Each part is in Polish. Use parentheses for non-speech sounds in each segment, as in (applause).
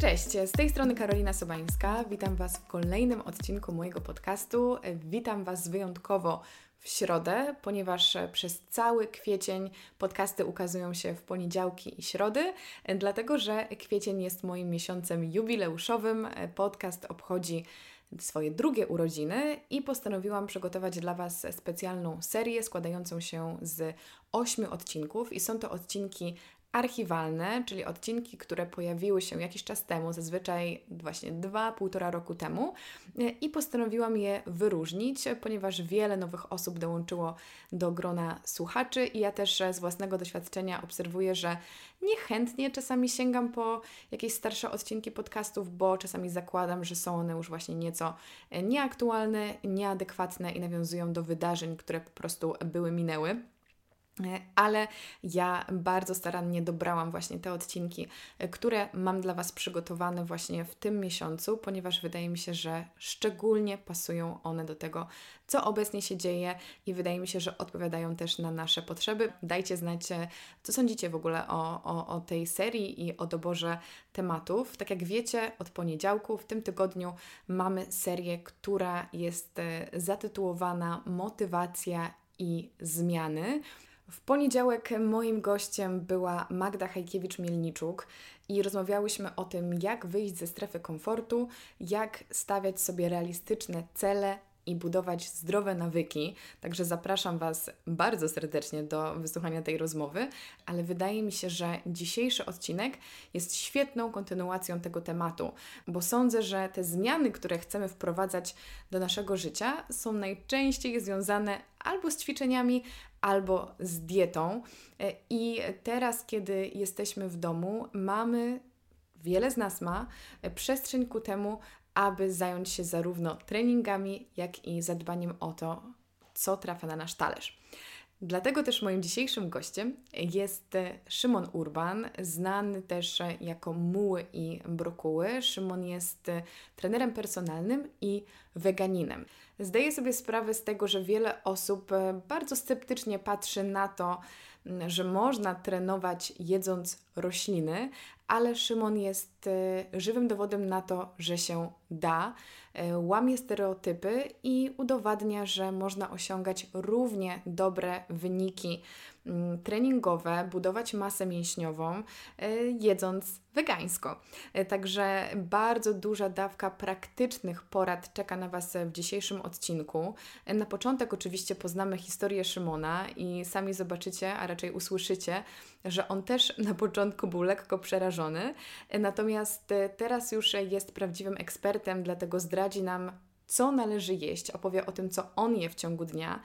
Cześć, z tej strony Karolina Sobańska. Witam Was w kolejnym odcinku mojego podcastu. Witam Was wyjątkowo w środę, ponieważ przez cały kwiecień podcasty ukazują się w poniedziałki i środy, dlatego że kwiecień jest moim miesiącem jubileuszowym. Podcast obchodzi swoje drugie urodziny i postanowiłam przygotować dla Was specjalną serię składającą się z ośmiu odcinków i są to odcinki archiwalne, czyli odcinki, które pojawiły się jakiś czas temu, zazwyczaj właśnie dwa, półtora roku temu, i postanowiłam je wyróżnić, ponieważ wiele nowych osób dołączyło do grona słuchaczy, i ja też z własnego doświadczenia obserwuję, że niechętnie czasami sięgam po jakieś starsze odcinki podcastów, bo czasami zakładam, że są one już właśnie nieco nieaktualne, nieadekwatne i nawiązują do wydarzeń, które po prostu były minęły. E, ale ja bardzo starannie dobrałam właśnie te odcinki, e, które mam dla Was przygotowane właśnie w tym miesiącu, ponieważ wydaje mi się, że szczególnie pasują one do tego, co obecnie się dzieje i wydaje mi się, że odpowiadają też na nasze potrzeby. Dajcie znać, e, co sądzicie w ogóle o, o, o tej serii i o doborze tematów. Tak jak wiecie, od poniedziałku w tym tygodniu mamy serię, która jest zatytułowana Motywacja i zmiany. W poniedziałek moim gościem była Magda Hajkiewicz-Mielniczuk i rozmawiałyśmy o tym, jak wyjść ze strefy komfortu, jak stawiać sobie realistyczne cele i budować zdrowe nawyki. Także zapraszam Was bardzo serdecznie do wysłuchania tej rozmowy, ale wydaje mi się, że dzisiejszy odcinek jest świetną kontynuacją tego tematu, bo sądzę, że te zmiany, które chcemy wprowadzać do naszego życia, są najczęściej związane albo z ćwiczeniami, albo z dietą. E, I teraz, kiedy jesteśmy w domu, mamy, wiele z nas ma, e, przestrzeń ku temu, aby zająć się zarówno treningami, jak i zadbaniem o to, co trafia na nasz talerz. Dlatego też moim dzisiejszym gościem jest Szymon Urban, znany też jako Muły i Brokuły. Szymon jest trenerem personalnym i weganinem. Zdaję sobie sprawę z tego, że wiele osób bardzo sceptycznie patrzy na to, że można trenować jedząc rośliny, ale Szymon jest e, żywym dowodem na to, że się da, e, łamie stereotypy i udowadnia, że można osiągać równie dobre wyniki mm, treningowe, budować masę mięśniową, e, jedząc wegańsko. Także bardzo duża dawka praktycznych porad czeka na Was w dzisiejszym odcinku. Na początek oczywiście poznamy historię Szymona i sami zobaczycie, a raczej usłyszycie, że on też na początku był lekko przerażony, natomiast e, teraz już jest prawdziwym ekspertem, dlatego zdradzi nam co należy jeść, opowie o tym, co on je w ciągu dnia,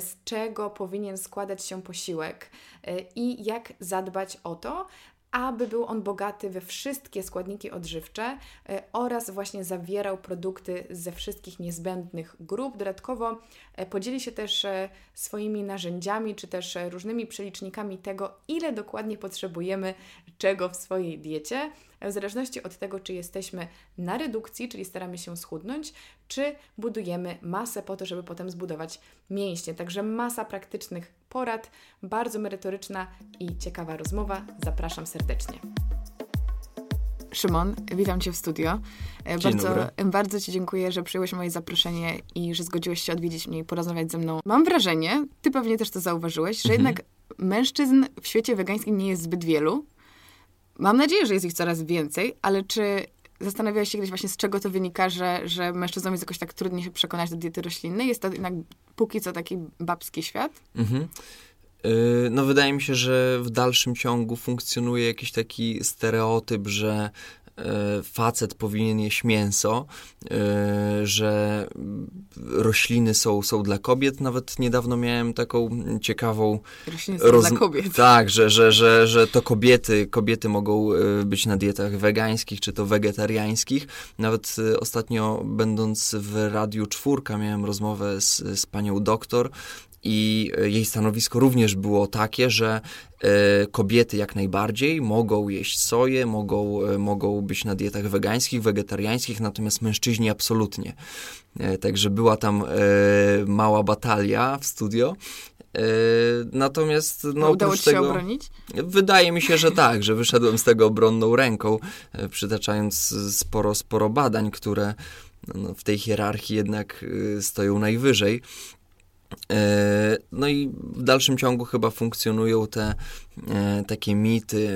z czego powinien składać się posiłek e, i jak zadbać o to, aby był on bogaty we wszystkie składniki odżywcze e, oraz właśnie zawierał produkty ze wszystkich niezbędnych grup. Dodatkowo e, podzieli się też swoimi narzędziami czy też różnymi przelicznikami tego, ile dokładnie potrzebujemy czego w swojej diecie, w zależności od tego, czy jesteśmy na redukcji, czyli staramy się schudnąć, czy budujemy masę po to, żeby potem zbudować mięśnie. Także masa praktycznych porad, bardzo merytoryczna i ciekawa rozmowa. Zapraszam serdecznie. Szymon, witam Cię w studio. E, Dzień bardzo, dobry. bardzo Ci dziękuję, że przyjąłeś moje zaproszenie i że zgodziłeś się odwiedzić mnie i porozmawiać ze mną. Mam wrażenie, Ty pewnie też to zauważyłeś, że mhm. jednak mężczyzn w świecie wegańskim nie jest zbyt wielu. Mam nadzieję, że jest ich coraz więcej, ale czy zastanawiałeś się kiedyś właśnie, z czego to wynika, że, że mężczyznom jest jakoś tak trudniej się przekonać do diety roślinnej? Jest to jednak póki co taki babski świat? Mhm. Y, no, wydaje mi się, że w dalszym ciągu funkcjonuje jakiś taki stereotyp, że E, facet powinien jeść mięso, e, że rośliny są, są dla kobiet. Nawet niedawno miałem taką ciekawą... Rośliny są roz... dla kobiet. Tak, że, że, że, że to kobiety, kobiety mogą e, być na dietach wegańskich, czy to wegetariańskich. Nawet ostatnio będąc w Radiu Czwórka miałem rozmowę z, z panią doktor, i jej stanowisko również było takie, że e, kobiety jak najbardziej mogą jeść soję, mogą, e, mogą być na dietach wegańskich, wegetariańskich, natomiast mężczyźni absolutnie. E, także była tam mała batalia w studio Natomiast no, udało ci się tego, obronić? Wydaje mi się, że tak, że wyszedłem z tego obronną ręką, przytaczając sporo, sporo badań, które no, w tej hierarchii jednak stoją najwyżej. E, no i w dalszym ciągu chyba funkcjonują te e, takie mity,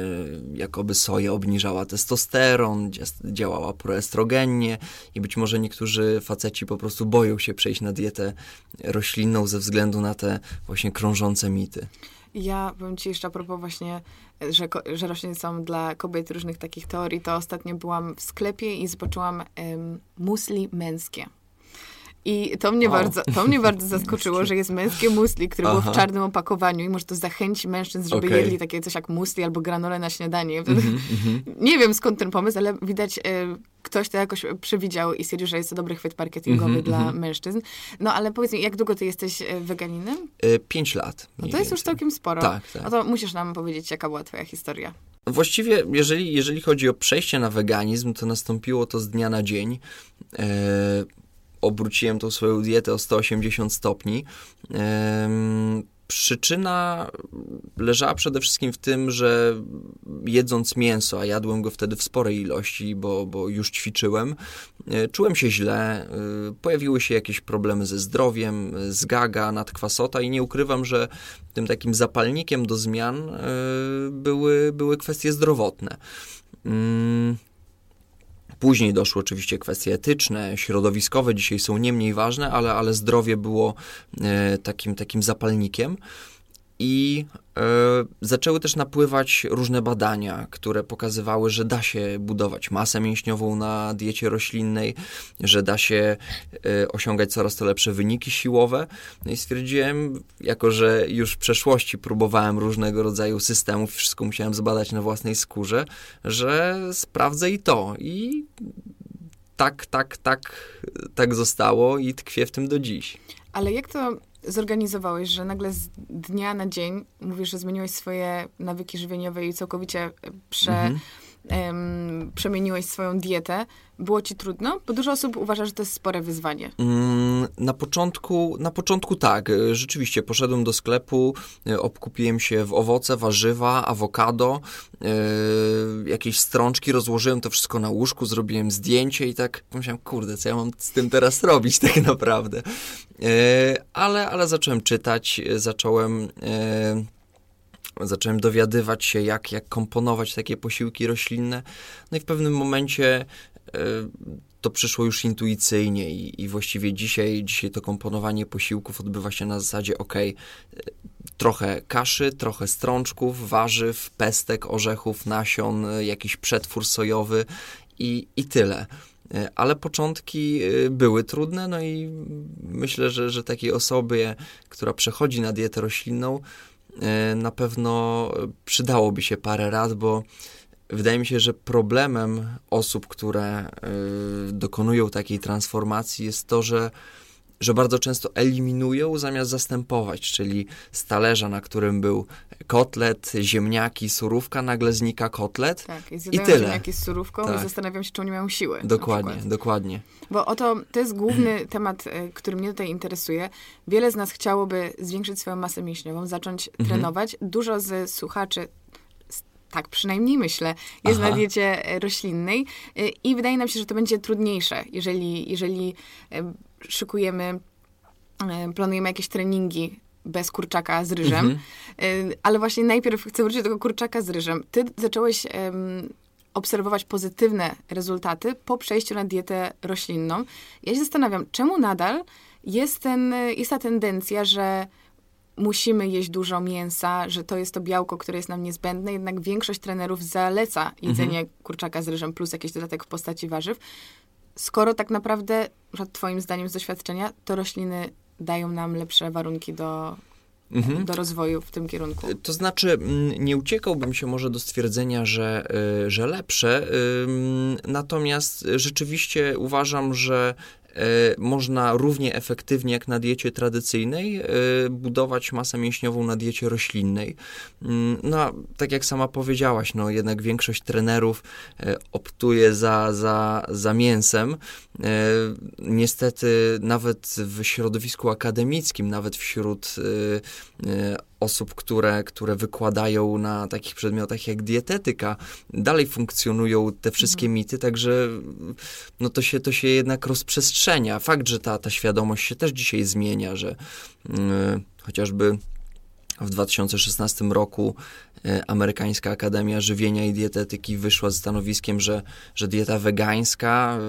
jakoby soja obniżała testosteron, działała proestrogennie i być może niektórzy faceci po prostu boją się przejść na dietę roślinną ze względu na te właśnie krążące mity. Ja powiem Ci jeszcze a propos właśnie, że, że rośliny są dla kobiet różnych takich teorii, to ostatnio byłam w sklepie i zobaczyłam musli męskie. I to mnie, wow. bardzo, to mnie bardzo zaskoczyło, że jest męskie musli, które Aha. było w czarnym opakowaniu i może to zachęci mężczyzn, żeby okay. jedli takie coś jak musli albo granole na śniadanie. Mm -hmm, nie wiem skąd ten pomysł, ale widać e, ktoś to jakoś przewidział i stwierdził, że jest to dobry chwyt marketingowy mm -hmm, dla mm -hmm. mężczyzn. No ale powiedz mi, jak długo ty jesteś e, weganinem? E, pięć lat. No to jest już całkiem sporo. Tak, tak. No to musisz nam powiedzieć, jaka była twoja historia. Właściwie, jeżeli, jeżeli chodzi o przejście na weganizm, to nastąpiło to z dnia na dzień. E, obróciłem tą swoją dietę o 180 stopni. Przyczyna leżała przede wszystkim w tym, że jedząc mięso, a jadłem go wtedy w sporej ilości, bo, bo już ćwiczyłem, e, czułem się źle, e, pojawiły się jakieś problemy ze zdrowiem, zgaga, nadkwasota i nie ukrywam, że tym takim zapalnikiem do zmian e, były, były kwestie zdrowotne. Później doszły oczywiście kwestie etyczne, środowiskowe, dzisiaj są nie mniej ważne, ale, ale zdrowie było e, takim, takim zapalnikiem. I e, zaczęły też napływać różne badania, które pokazywały, że da się budować masę mięśniową na diecie roślinnej, że da się e, osiągać coraz to lepsze wyniki siłowe. No i stwierdziłem, jako że już w przeszłości próbowałem różnego rodzaju systemów, wszystko musiałem zbadać na własnej skórze, że sprawdzę i to. I tak, tak, tak, tak zostało i tkwię w tym do dziś. Ale jak to zorganizowałeś, że nagle z dnia na dzień mówisz, że zmieniłeś swoje nawyki żywieniowe i całkowicie prze, mhm. Um, przemieniłeś swoją dietę, było ci trudno? Bo dużo osób uważa, że to jest spore wyzwanie. Mm, na początku, na początku tak. Rzeczywiście poszedłem do sklepu, e, obkupiłem się w owoce, warzywa, awokado, yy, jakieś strączki, rozłożyłem to wszystko na łóżku, zrobiłem zdjęcie i tak pomyślałem, kurde, co ja mam z tym teraz robić tak naprawdę. Ale, ale zacząłem czytać, zacząłem... zacząłem dowiadywać się, jak, jak komponować takie posiłki roślinne. No i w pewnym momencie to przyszło już intuicyjnie i, i, właściwie dzisiaj, dzisiaj to komponowanie posiłków odbywa się na zasadzie ok, trochę kaszy, trochę strączków, warzyw, pestek, orzechów, nasion, jakiś przetwór sojowy i, i tyle. Ale początki były trudne, no i myślę, że, że takiej osobie, która przechodzi na dietę roślinną, na pewno przydałoby się parę rad, bo Wydaje mi się, że problemem osób, które y, dokonują takiej transformacji jest to, że że bardzo często eliminują zamiast zastępować, czyli z talerza, na którym był kotlet, ziemniaki, surówka, nagle znika kotlet tak, i, i tyle. ziemniaki z surówką tak. i zastanawiam się, czy oni mają siłę. Dokładnie, dokładnie. Bo oto to jest główny (clears throat) temat, y, który mnie tutaj interesuje. Wiele z nas chciałoby zwiększyć swoją masę mięśniową, zacząć mhm. trenować. Dużo z słuchaczy tak przynajmniej myślę, jest Aha. na diecie e, roślinnej e, i wydaje nam się, że to będzie trudniejsze, jeżeli, jeżeli e, szykujemy, planujemy jakieś treningi bez kurczaka z ryżem. Mhm. Ale właśnie najpierw chcę wrócić do tego kurczaka z ryżem. Ty zacząłeś um, obserwować pozytywne rezultaty po przejściu na dietę roślinną. Ja się zastanawiam, czemu nadal jest, ten, jest ta tendencja, że musimy jeść dużo mięsa, że to jest to białko, które jest nam niezbędne, jednak większość trenerów zaleca jedzenie mhm. kurczaka z ryżem plus jakiś dodatek w postaci warzyw. Skoro tak naprawdę, twoim zdaniem z doświadczenia, to rośliny dają nam lepsze warunki do, mhm. do rozwoju w tym kierunku. To znaczy, nie uciekałbym się może do stwierdzenia, że, y, że lepsze, natomiast rzeczywiście uważam, że można równie efektywnie jak na diecie tradycyjnej budować masę mięśniową na diecie roślinnej. Mm, no, tak jak sama powiedziałaś, no jednak większość trenerów optuje za, za, za mięsem. Niestety nawet w środowisku akademickim, nawet wśród osób, które, które wykładają na takich przedmiotach jak dietetyka, dalej funkcjonują te wszystkie mhm. mity, także no to, się, to się jednak rozprzestrzenia. Fakt, że ta, ta świadomość się też dzisiaj zmienia, że yy, chociażby w 2016 roku e, Amerykańska Akademia Żywienia i Dietetyki wyszła z stanowiskiem, że, że dieta wegańska, e,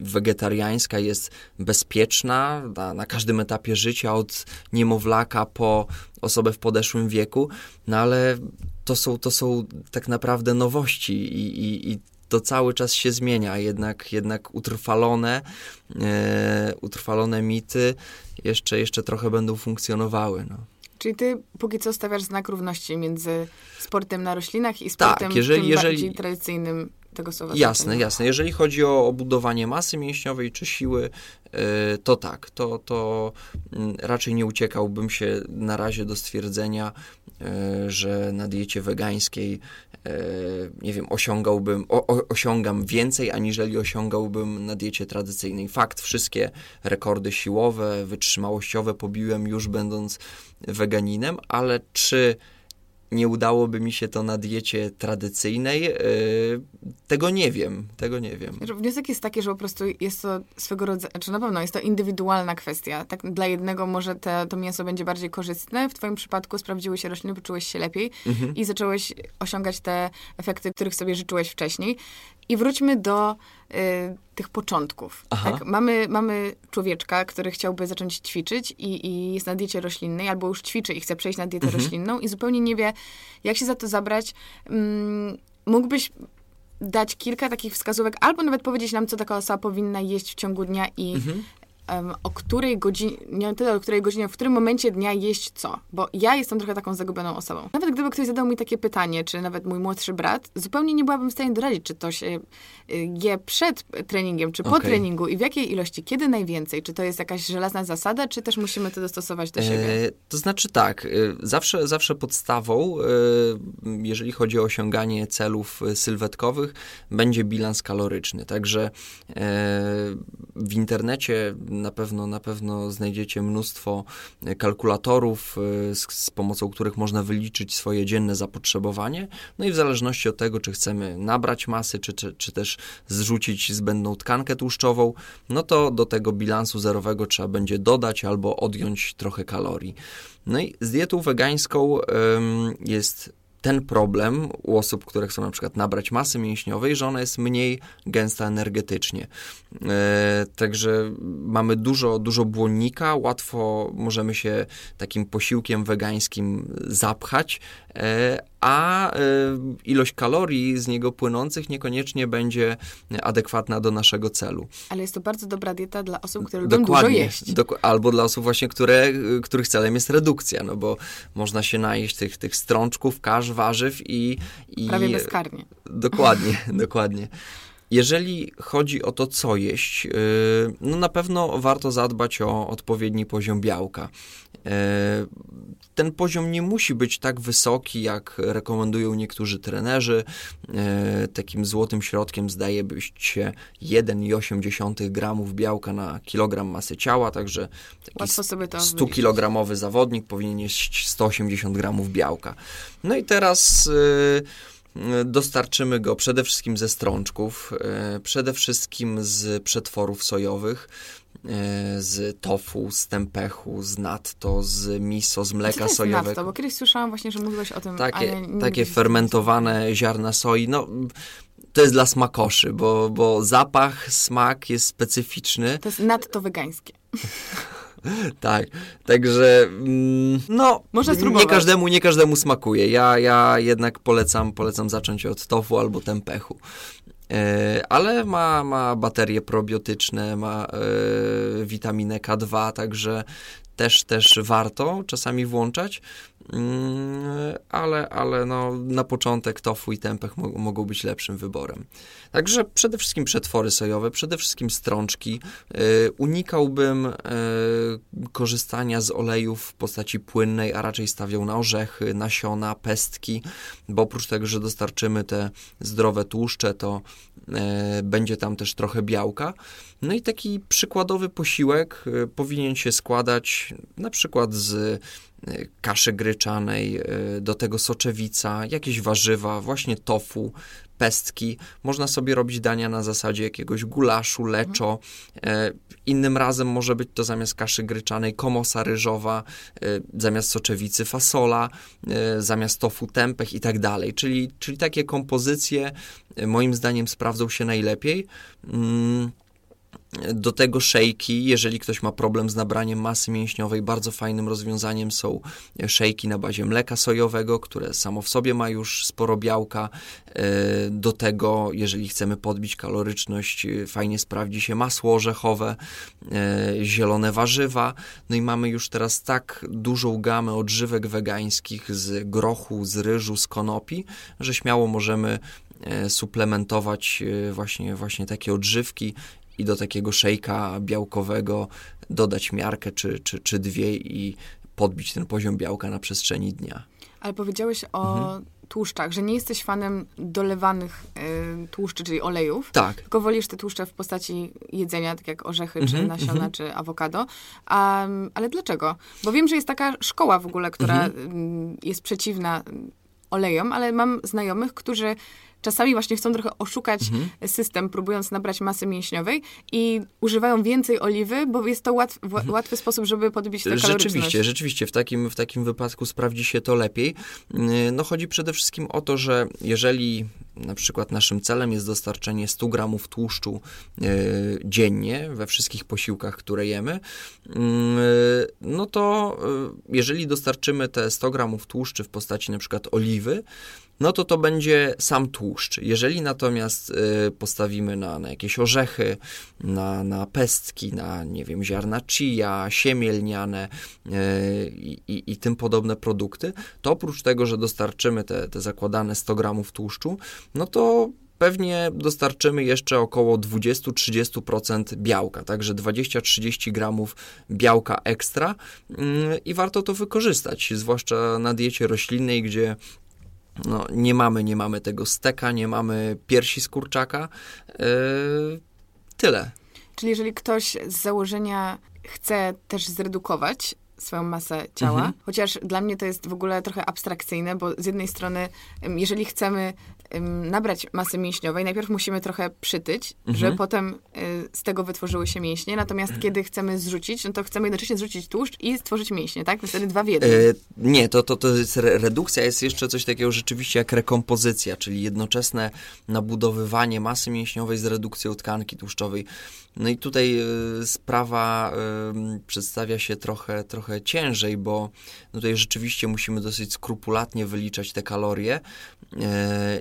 wegetariańska jest bezpieczna na, na każdym etapie życia, od niemowlaka po osobę w podeszłym wieku, no ale to są, to są tak naprawdę nowości i, i, i to cały czas się zmienia, jednak, jednak utrwalone, e, utrwalone mity jeszcze, jeszcze trochę będą funkcjonowały. No. Czyli ty póki co stawiasz znak równości między sportem na roślinach i sportem tak, jeżeli, tym jeżeli, bardziej tradycyjnym tego słowa. Jasne, jasne. Jeżeli chodzi o budowanie masy mięśniowej czy siły, y, to tak, to, to mm, raczej nie uciekałbym się na razie do stwierdzenia, y, że na diecie wegańskiej nie wiem, osiągałbym, o, osiągam więcej, aniżeli osiągałbym na diecie tradycyjnej. Fakt, wszystkie rekordy siłowe, wytrzymałościowe pobiłem już będąc weganinem, ale czy nie udałoby mi się to na diecie tradycyjnej, yy, tego nie wiem, tego nie wiem. Wniosek jest taki, że po prostu jest to swego rodzaju, czy znaczy na pewno jest to indywidualna kwestia. Tak dla jednego może te, to mięso będzie bardziej korzystne, w twoim przypadku sprawdziły się rośliny, poczułeś się lepiej mhm. i zacząłeś osiągać te efekty, których sobie życzyłeś wcześniej. I wróćmy do y, tych początków. Tak? Mamy, mamy człowieczka, który chciałby zacząć ćwiczyć i, i, jest na diecie roślinnej, albo już ćwiczy i chce przejść na dietę mhm. roślinną i zupełnie nie wie, jak się za to zabrać. Mm, mógłbyś dać kilka takich wskazówek, albo nawet powiedzieć nam, co taka osoba powinna jeść w ciągu dnia i mhm o której godzinie, nie tyle o której godzinie, w którym momencie dnia jeść co. Bo ja jestem trochę taką zagubioną osobą. Nawet gdyby ktoś zadał mi takie pytanie, czy nawet mój młodszy brat, zupełnie nie byłabym w stanie doradzić, czy to się y, je przed treningiem, czy po okay. treningu i w jakiej ilości, kiedy najwięcej. Czy to jest jakaś żelazna zasada, czy też musimy to dostosować do siebie? E, to znaczy tak, y, zawsze, zawsze podstawą, y, jeżeli chodzi o osiąganie celów sylwetkowych, będzie bilans kaloryczny. Także e, w internecie na pewno, na pewno znajdziecie mnóstwo e, kalkulatorów, e, z, z, pomocą których można wyliczyć swoje dzienne zapotrzebowanie. No i w zależności od tego, czy chcemy nabrać masy, czy, czy, czy też zrzucić zbędną tkankę tłuszczową, no to do tego bilansu zerowego trzeba będzie dodać albo odjąć trochę kalorii. No i z dietą wegańską ym, jest ten problem u osób, które chcą na przykład nabrać masy mięśniowej, że ona jest mniej gęsta energetycznie. E, także mamy dużo, dużo błonnika, łatwo możemy się takim posiłkiem wegańskim zapchać, e, a e, ilość kalorii z niego płynących niekoniecznie będzie adekwatna do naszego celu. Ale jest to bardzo dobra dieta dla osób, które lubią Dokładnie, dużo jeść. Dok albo dla osób właśnie, które, których celem jest redukcja, no bo można się najeść tych, tych strączków, kasz, warzyw i... i Prawie bezkarnie. Dokładnie, (laughs) dokładnie. Jeżeli chodzi o to, co jeść, y, no na pewno warto zadbać o odpowiedni poziom białka. Y, ten poziom nie musi być tak wysoki, jak rekomendują niektórzy trenerzy. Y, takim złotym środkiem zdaje być się 1,8 gramów białka na kilogram masy ciała, także taki 100-kilogramowy zawodnik powinien jeść 180 gramów białka. No i teraz Dostarczymy go przede wszystkim ze strączków, e, przede wszystkim z przetworów sojowych, e, z tofu, z tempechu, z natto, z miso, z mleka Co to jest sojowego. Natto? Bo kiedyś słyszałam właśnie, że mówiłeś o tym, Takie, takie fermentowane ziarna soi, no to jest dla smakoszy, bo, bo zapach, smak jest specyficzny. To jest natto wegańskie. (laughs) (laughs) tak, także mm, no, Można nie każdemu, nie każdemu smakuje. Ja, ja jednak polecam, polecam zacząć od tofu albo tempechu. E, ale ma, ma baterie probiotyczne, ma e, witaminę K2, także też, też warto czasami włączać. Mm, ale, ale no, na początek tofu i tempeh mo mogą być lepszym wyborem. Także przede wszystkim przetwory sojowe, przede wszystkim strączki. Y, unikałbym y, korzystania z olejów w postaci płynnej, a raczej stawiał na orzechy, nasiona, pestki, bo oprócz tego, że dostarczymy te zdrowe tłuszcze, to y, będzie tam też trochę białka. No i taki przykładowy posiłek powinien się składać na przykład z kaszy gryczanej, do tego soczewica, jakieś warzywa, właśnie tofu, pestki. Można sobie robić dania na zasadzie jakiegoś gulaszu, leczo. E, innym razem może być to zamiast kaszy gryczanej komosa ryżowa, e, zamiast soczewicy fasola, e, zamiast tofu tempeh i tak dalej. Czyli, czyli takie kompozycje moim zdaniem sprawdzą się najlepiej. Mm, do tego szejki, jeżeli ktoś ma problem z nabraniem masy mięśniowej, bardzo fajnym rozwiązaniem są szejki na bazie mleka sojowego, które samo w sobie ma już sporo białka. E, do tego, jeżeli chcemy podbić kaloryczność, fajnie sprawdzi się masło orzechowe, e, zielone warzywa. No i mamy już teraz tak dużą gamę odżywek wegańskich z grochu, z ryżu, z konopi, że śmiało możemy e, suplementować właśnie, właśnie takie odżywki i do takiego szejka białkowego dodać miarkę czy, czy, czy dwie i podbić ten poziom białka na przestrzeni dnia. Ale powiedziałeś o mhm. tłuszczach, że nie jesteś fanem dolewanych y, tłuszczy, czyli olejów. Tak. Tylko wolisz te tłuszcze w postaci jedzenia, tak jak orzechy, mhm, czy nasiona, mhm. czy awokado. Um, ale dlaczego? Bo wiem, że jest taka szkoła w ogóle, która mhm. jest przeciwna olejom, ale mam znajomych, którzy czasami właśnie chcą trochę oszukać mhm. system, próbując nabrać masy mięśniowej i używają więcej oliwy, bo jest to łatw, mhm. łatwy sposób, żeby podbić tę kaloryczność. Rzeczywiście, rzeczywiście. W takim, w takim wypadku sprawdzi się to lepiej. Yy, no chodzi przede wszystkim o to, że jeżeli na przykład naszym celem jest dostarczenie 100 gramów tłuszczu yy, dziennie we wszystkich posiłkach, które jemy, yy, no to jeżeli dostarczymy te 100 gramów tłuszczy w postaci na przykład oliwy, no to to będzie sam tłuszcz. Jeżeli natomiast y, postawimy na, na jakieś orzechy, na, na pestki, na, nie wiem, ziarna chia, siemię lniane y, i, i, tym podobne produkty, to oprócz tego, że dostarczymy te, te zakładane 100 gramów tłuszczu, no to pewnie dostarczymy jeszcze około 20-30% białka, także 20-30 gramów białka ekstra mm, i warto to wykorzystać, zwłaszcza na diecie roślinnej, gdzie no, nie mamy, nie mamy tego steka, nie mamy piersi z kurczaka. Yy, tyle. Czyli jeżeli ktoś z założenia chce też zredukować swoją masę ciała, mhm. chociaż dla mnie to jest w ogóle trochę abstrakcyjne, bo z jednej strony, jeżeli chcemy nabrać masy mięśniowej, najpierw musimy trochę przytyć, mhm. żeby potem y, z tego wytworzyły się mięśnie. Natomiast mhm. kiedy chcemy zrzucić, no to chcemy jednocześnie zrzucić tłuszcz i stworzyć mięśnie, tak? Wtedy dwa w jednym. E, nie, to, to, to jest redukcja, jest jeszcze coś takiego rzeczywiście jak rekompozycja, czyli jednoczesne nabudowywanie masy mięśniowej z redukcją tkanki tłuszczowej. No i tutaj y, sprawa y, przedstawia się trochę, trochę ciężej, bo tutaj rzeczywiście musimy dosyć skrupulatnie wyliczać te kalorie. E,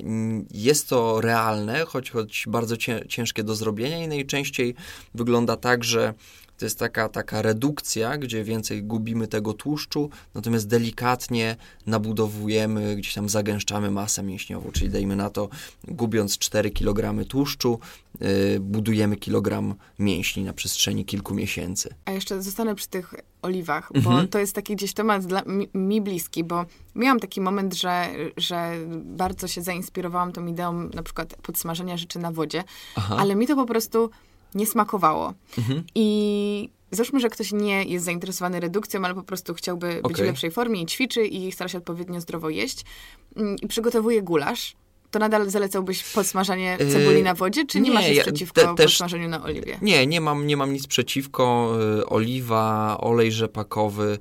jest to realne, choć, choć bardzo ciężkie do zrobienia i najczęściej wygląda tak, że to jest taka, taka redukcja, gdzie więcej gubimy tego tłuszczu, natomiast delikatnie nabudowujemy, gdzieś tam zagęszczamy masę mięśniową, czyli dajmy na to, gubiąc 4 kg tłuszczu, budujemy kilogram mięśni na przestrzeni kilku miesięcy. A jeszcze zostanę przy tych oliwach, bo mhm. to jest taki gdzieś temat dla mi, mi, bliski, bo miałam taki moment, że, że bardzo się zainspirowałam tą ideą na przykład podsmażenia rzeczy na wodzie, Aha. ale mi to po prostu nie smakowało. Mhm. I załóżmy, że ktoś nie jest zainteresowany redukcją, ale po prostu chciałby okay. być w lepszej formie i ćwiczy i stara się odpowiednio zdrowo jeść mm, i przygotowuje gulasz, to nadal zalecałbyś podsmażanie yy, cebuli na wodzie, czy nie, nie masz nic przeciwko te, podsmażeniu na oliwie? Nie, nie mam, nie mam nic przeciwko. Y, oliwa, olej rzepakowy,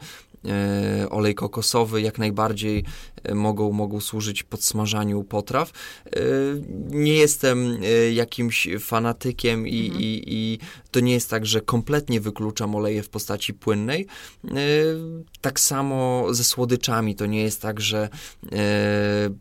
y, olej kokosowy jak najbardziej mogą, mogą służyć podsmażaniu potraw. Nie jestem jakimś fanatykiem i, mhm. i, i to nie jest tak, że kompletnie wykluczam oleje w postaci płynnej. Tak samo ze słodyczami. To nie jest tak, że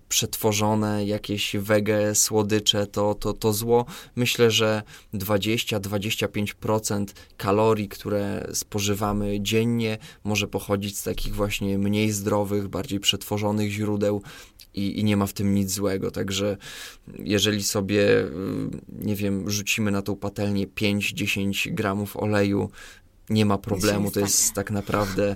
przetworzone jakieś wege słodycze to, to, to zło. Myślę, że 20-25% kalorii, które spożywamy dziennie, może pochodzić z takich właśnie mniej zdrowych, bardziej przetworzonych źródeł i, i nie ma w tym nic złego. Także jeżeli sobie, y, nie wiem, rzucimy na tą patelnię 5-10 gramów oleju, nie ma problemu. To jest tak naprawdę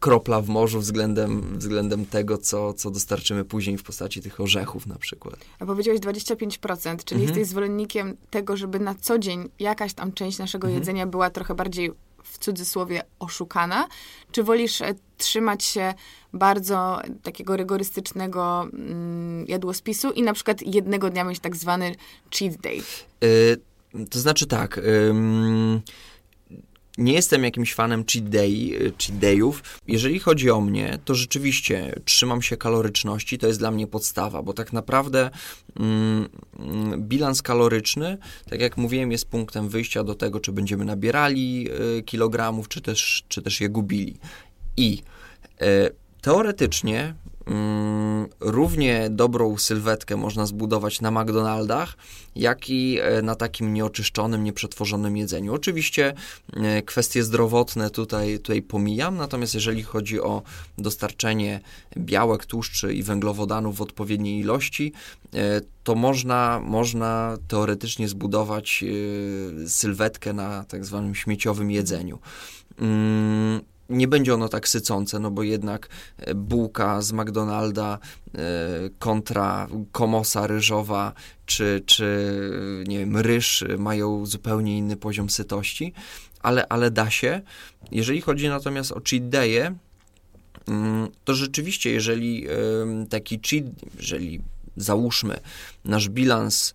kropla w morzu względem, względem tego, co, co dostarczymy później w postaci tych orzechów na przykład. A powiedziałeś 25%, czyli mhm. jesteś zwolennikiem tego, żeby na co dzień jakaś tam część naszego mhm. jedzenia była trochę bardziej w cudzysłowie oszukana? Czy wolisz e, trzymać się bardzo takiego rygorystycznego mm, jadłospisu i na przykład jednego dnia mieć tak zwany cheat day? Yy, to znaczy tak... nie jestem jakimś fanem cheat, day, cheat dayów. Jeżeli chodzi o mnie, to rzeczywiście trzymam się kaloryczności, to jest dla mnie podstawa, bo tak naprawdę mm, bilans kaloryczny, tak jak mówiłem, jest punktem wyjścia do tego, czy będziemy nabierali y, kilogramów, czy też, czy też je gubili. I y, teoretycznie Mm, równie dobrą sylwetkę można zbudować na McDonaldach, jak i e, na takim nieoczyszczonym, nieprzetworzonym jedzeniu. Oczywiście e, kwestie zdrowotne tutaj, tutaj pomijam, natomiast jeżeli chodzi o dostarczenie białek, tłuszczy i węglowodanów w odpowiedniej ilości, e, to można, można teoretycznie zbudować sylwetkę na tak zwanym śmieciowym jedzeniu. Nie będzie ono tak sycące, no bo jednak e, bułka z McDonalda e, kontra komosa ryżowa czy, czy nie wiem, ryż mają zupełnie inny poziom sytości, ale, ale da się. Jeżeli chodzi natomiast o cheat day'e, mm, to rzeczywiście, jeżeli taki cheat, jeżeli załóżmy nasz bilans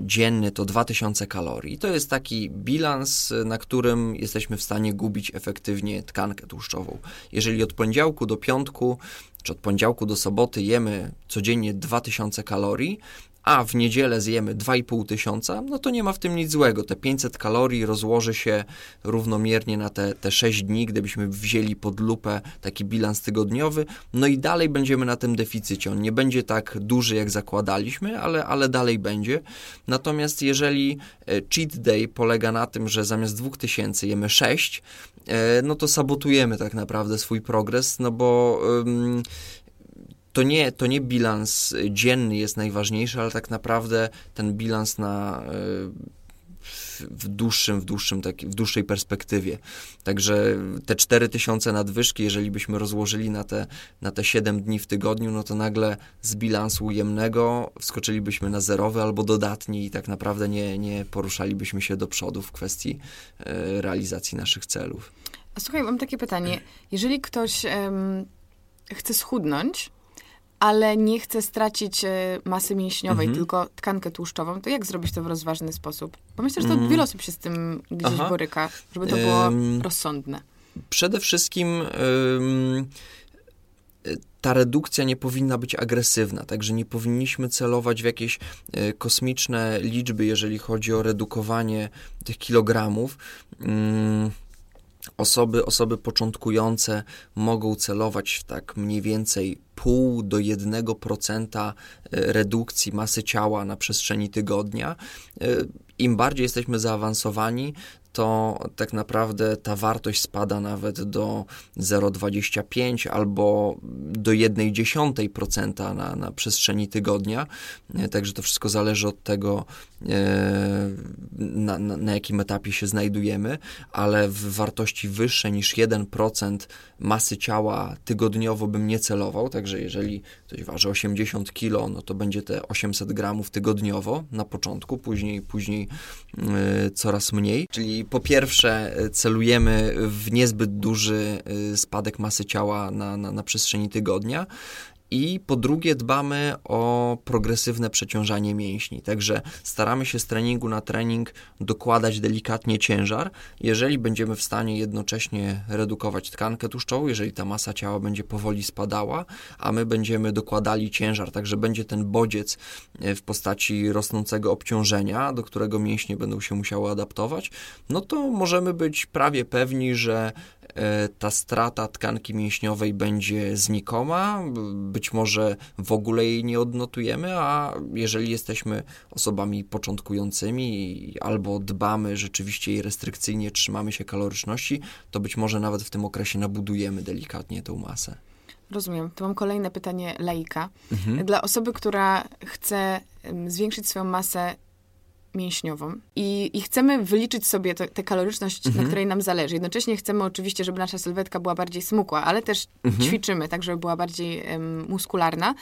dzienny to 2000 kalorii. To jest taki bilans, na którym jesteśmy w stanie gubić efektywnie tkankę tłuszczową. Jeżeli od poniedziałku do piątku, czy od poniedziałku do soboty jemy codziennie 2000 kalorii, a w niedzielę zjemy 2,5 tysiąca, no to nie ma w tym nic złego. Te 500 kalorii rozłoży się równomiernie na te, te 6 dni, gdybyśmy wzięli pod lupę taki bilans tygodniowy, no i dalej będziemy na tym deficycie. On nie będzie tak duży, jak zakładaliśmy, ale, ale dalej będzie. Natomiast jeżeli e, cheat day polega na tym, że zamiast 2000 jemy 6, e, no to sabotujemy tak naprawdę swój progres, no bo to nie, to nie bilans dzienny jest najważniejszy, ale tak naprawdę ten bilans na e, w dłuższym, w dłuższym, tak, w dłuższej perspektywie. Także te 4000 nadwyżki, jeżeli byśmy rozłożyli na te, na te 7 dni w tygodniu, no to nagle z bilansu ujemnego wskoczylibyśmy na zerowy albo dodatni i tak naprawdę nie, nie poruszalibyśmy się do przodu w kwestii e, realizacji naszych celów. A słuchaj, mam takie pytanie. Jeżeli ktoś chce schudnąć, ale nie chcę stracić e, masy mięśniowej, mhm. tylko tkankę tłuszczową, to jak zrobić to w rozważny sposób? Bo myślę, że to mm. wiele osób się z tym gdzieś Aha. boryka, żeby to było um, rozsądne. Przede wszystkim um, ta redukcja nie powinna być agresywna, także nie powinniśmy celować w jakieś e, kosmiczne liczby, jeżeli chodzi o redukowanie tych kilogramów. Um, osoby, osoby początkujące mogą celować w tak mniej więcej pół do 1% e, redukcji masy ciała na przestrzeni tygodnia. E, Im bardziej jesteśmy zaawansowani, to tak naprawdę ta wartość spada nawet do 0,25 albo do 1,1% na, na przestrzeni tygodnia. E, także to wszystko zależy od tego, e, na, na, na jakim etapie się znajdujemy, ale w wartości wyższe niż 1% masy ciała tygodniowo bym nie celował. Także jeżeli ktoś waży 80 kg, no to będzie te 800 gramów tygodniowo na początku, później, później yy, coraz mniej. Czyli po pierwsze e, celujemy w niezbyt duży e, spadek masy ciała na, na, na przestrzeni tygodnia I po drugie, dbamy o progresywne przeciążanie mięśni. Także staramy się z treningu na trening dokładać delikatnie ciężar. Jeżeli będziemy w stanie jednocześnie redukować tkankę tłuszczową, jeżeli ta masa ciała będzie powoli spadała, a my będziemy dokładali ciężar, także będzie ten bodziec e, w postaci rosnącego obciążenia, do którego mięśnie będą się musiały adaptować, no to możemy być prawie pewni, że ta strata tkanki mięśniowej będzie znikoma, być może w ogóle jej nie odnotujemy, a jeżeli jesteśmy osobami początkującymi albo dbamy rzeczywiście i restrykcyjnie trzymamy się kaloryczności, to być może nawet w tym okresie nabudujemy delikatnie tą masę. Rozumiem. To mam kolejne pytanie laika. Mhm. Dla osoby, która chce zwiększyć swoją masę mięśniową i, i chcemy wyliczyć sobie tę kaloryczność, mhm. na której nam zależy. Jednocześnie chcemy oczywiście, żeby nasza sylwetka była bardziej smukła, ale też mhm. ćwiczymy tak, żeby była bardziej um, muskularna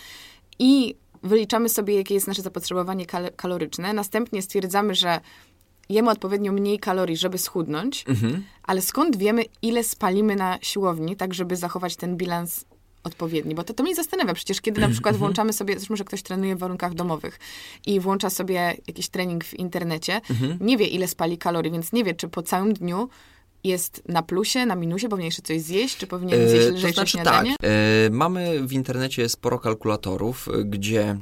i wyliczamy sobie, jakie jest nasze zapotrzebowanie kal kaloryczne. Następnie stwierdzamy, że jemy odpowiednio mniej kalorii, żeby schudnąć, mhm. ale skąd wiemy, ile spalimy na siłowni, tak żeby zachować ten bilans odpowiedni, bo to, to mnie zastanawia przecież, kiedy na przykład mhm. włączamy sobie, zresztą, że ktoś trenuje w warunkach domowych i włącza sobie jakiś trening w internecie, mhm. nie wie ile spali kalorii, więc nie wie, czy po całym dniu jest na plusie, na minusie, powinien jeszcze coś zjeść, czy powinien zjeść lżejsze to znaczy, śniadanie? Tak, e, mamy w internecie sporo kalkulatorów, gdzie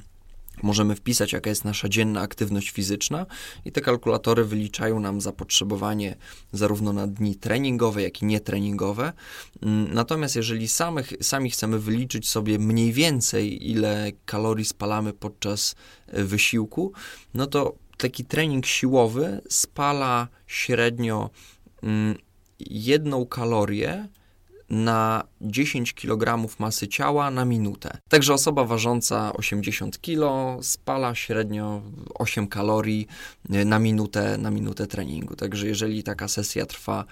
Możemy wpisać, jaka jest nasza dzienna aktywność fizyczna, i te kalkulatory wyliczają nam zapotrzebowanie zarówno na dni treningowe, jak i nietreningowe. Mm, natomiast jeżeli samych, sami chcemy wyliczyć sobie mniej więcej, ile kalorii spalamy podczas e, wysiłku, no to taki trening siłowy spala średnio mm, jedną kalorię na 10 kg masy ciała na minutę. Także osoba ważąca 80 kg spala średnio 8 kalorii e, na minutę, na minutę treningu. Także jeżeli taka sesja trwa